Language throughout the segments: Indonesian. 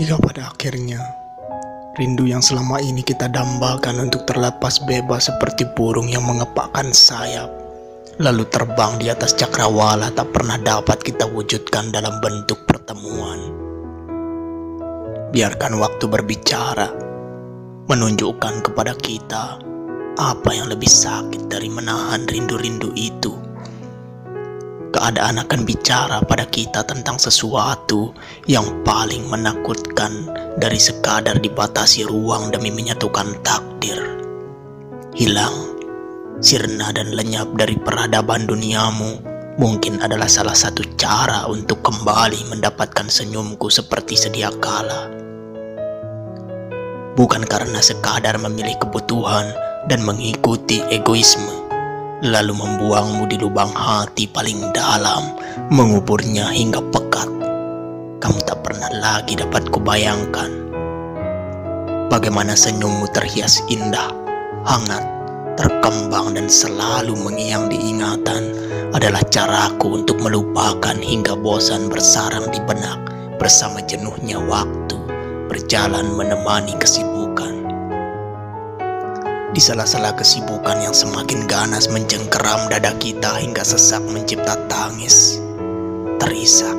Jika pada akhirnya rindu yang selama ini kita dambakan untuk terlepas bebas seperti burung yang mengepakkan sayap, lalu terbang di atas cakrawala tak pernah dapat kita wujudkan dalam bentuk pertemuan. Biarkan waktu berbicara, menunjukkan kepada kita apa yang lebih sakit dari menahan rindu-rindu itu keadaan akan bicara pada kita tentang sesuatu yang paling menakutkan dari sekadar dibatasi ruang demi menyatukan takdir. Hilang, sirna dan lenyap dari peradaban duniamu mungkin adalah salah satu cara untuk kembali mendapatkan senyumku seperti sedia kala. Bukan karena sekadar memilih kebutuhan dan mengikuti egoisme, lalu membuangmu di lubang hati paling dalam, menguburnya hingga pekat. Kamu tak pernah lagi dapat kubayangkan bagaimana senyummu terhias indah, hangat, terkembang dan selalu mengiang diingatan adalah caraku untuk melupakan hingga bosan bersarang di benak bersama jenuhnya waktu berjalan menemani kesibukan. Di sela-sela kesibukan yang semakin ganas mencengkeram dada kita hingga sesak mencipta tangis. Terisak.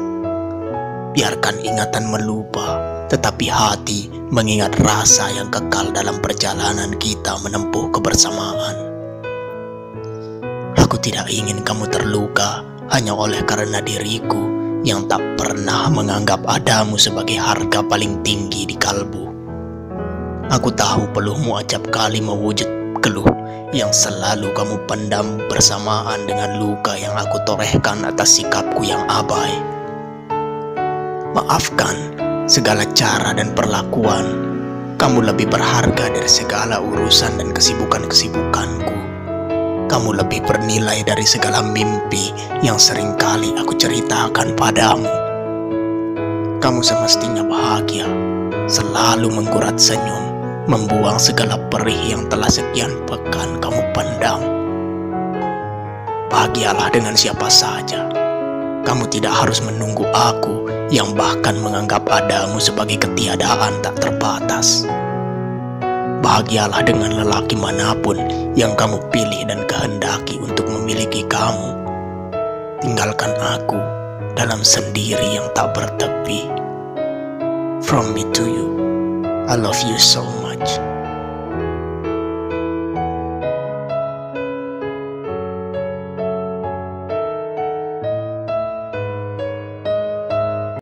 Biarkan ingatan melupa, tetapi hati mengingat rasa yang kekal dalam perjalanan kita menempuh kebersamaan. Aku tidak ingin kamu terluka hanya oleh karena diriku yang tak pernah menganggap adamu sebagai harga paling tinggi di kalbu. Aku tahu peluhmu acap kali mewujud keluh yang selalu kamu pendam bersamaan dengan luka yang aku torehkan atas sikapku yang abai. Maafkan segala cara dan perlakuan. Kamu lebih berharga dari segala urusan dan kesibukan-kesibukanku. Kamu lebih bernilai dari segala mimpi yang sering kali aku ceritakan padamu. Kamu semestinya bahagia, selalu menggurat senyum, membuang segala perih yang telah sekian pekan kamu pendam. Bahagialah dengan siapa saja. Kamu tidak harus menunggu aku yang bahkan menganggap adamu sebagai ketiadaan tak terbatas. Bahagialah dengan lelaki mana pun yang kamu pilih dan kehendaki untuk memiliki kamu. Tinggalkan aku dalam sendiri yang tak bertepi. From me to you, I love you so much.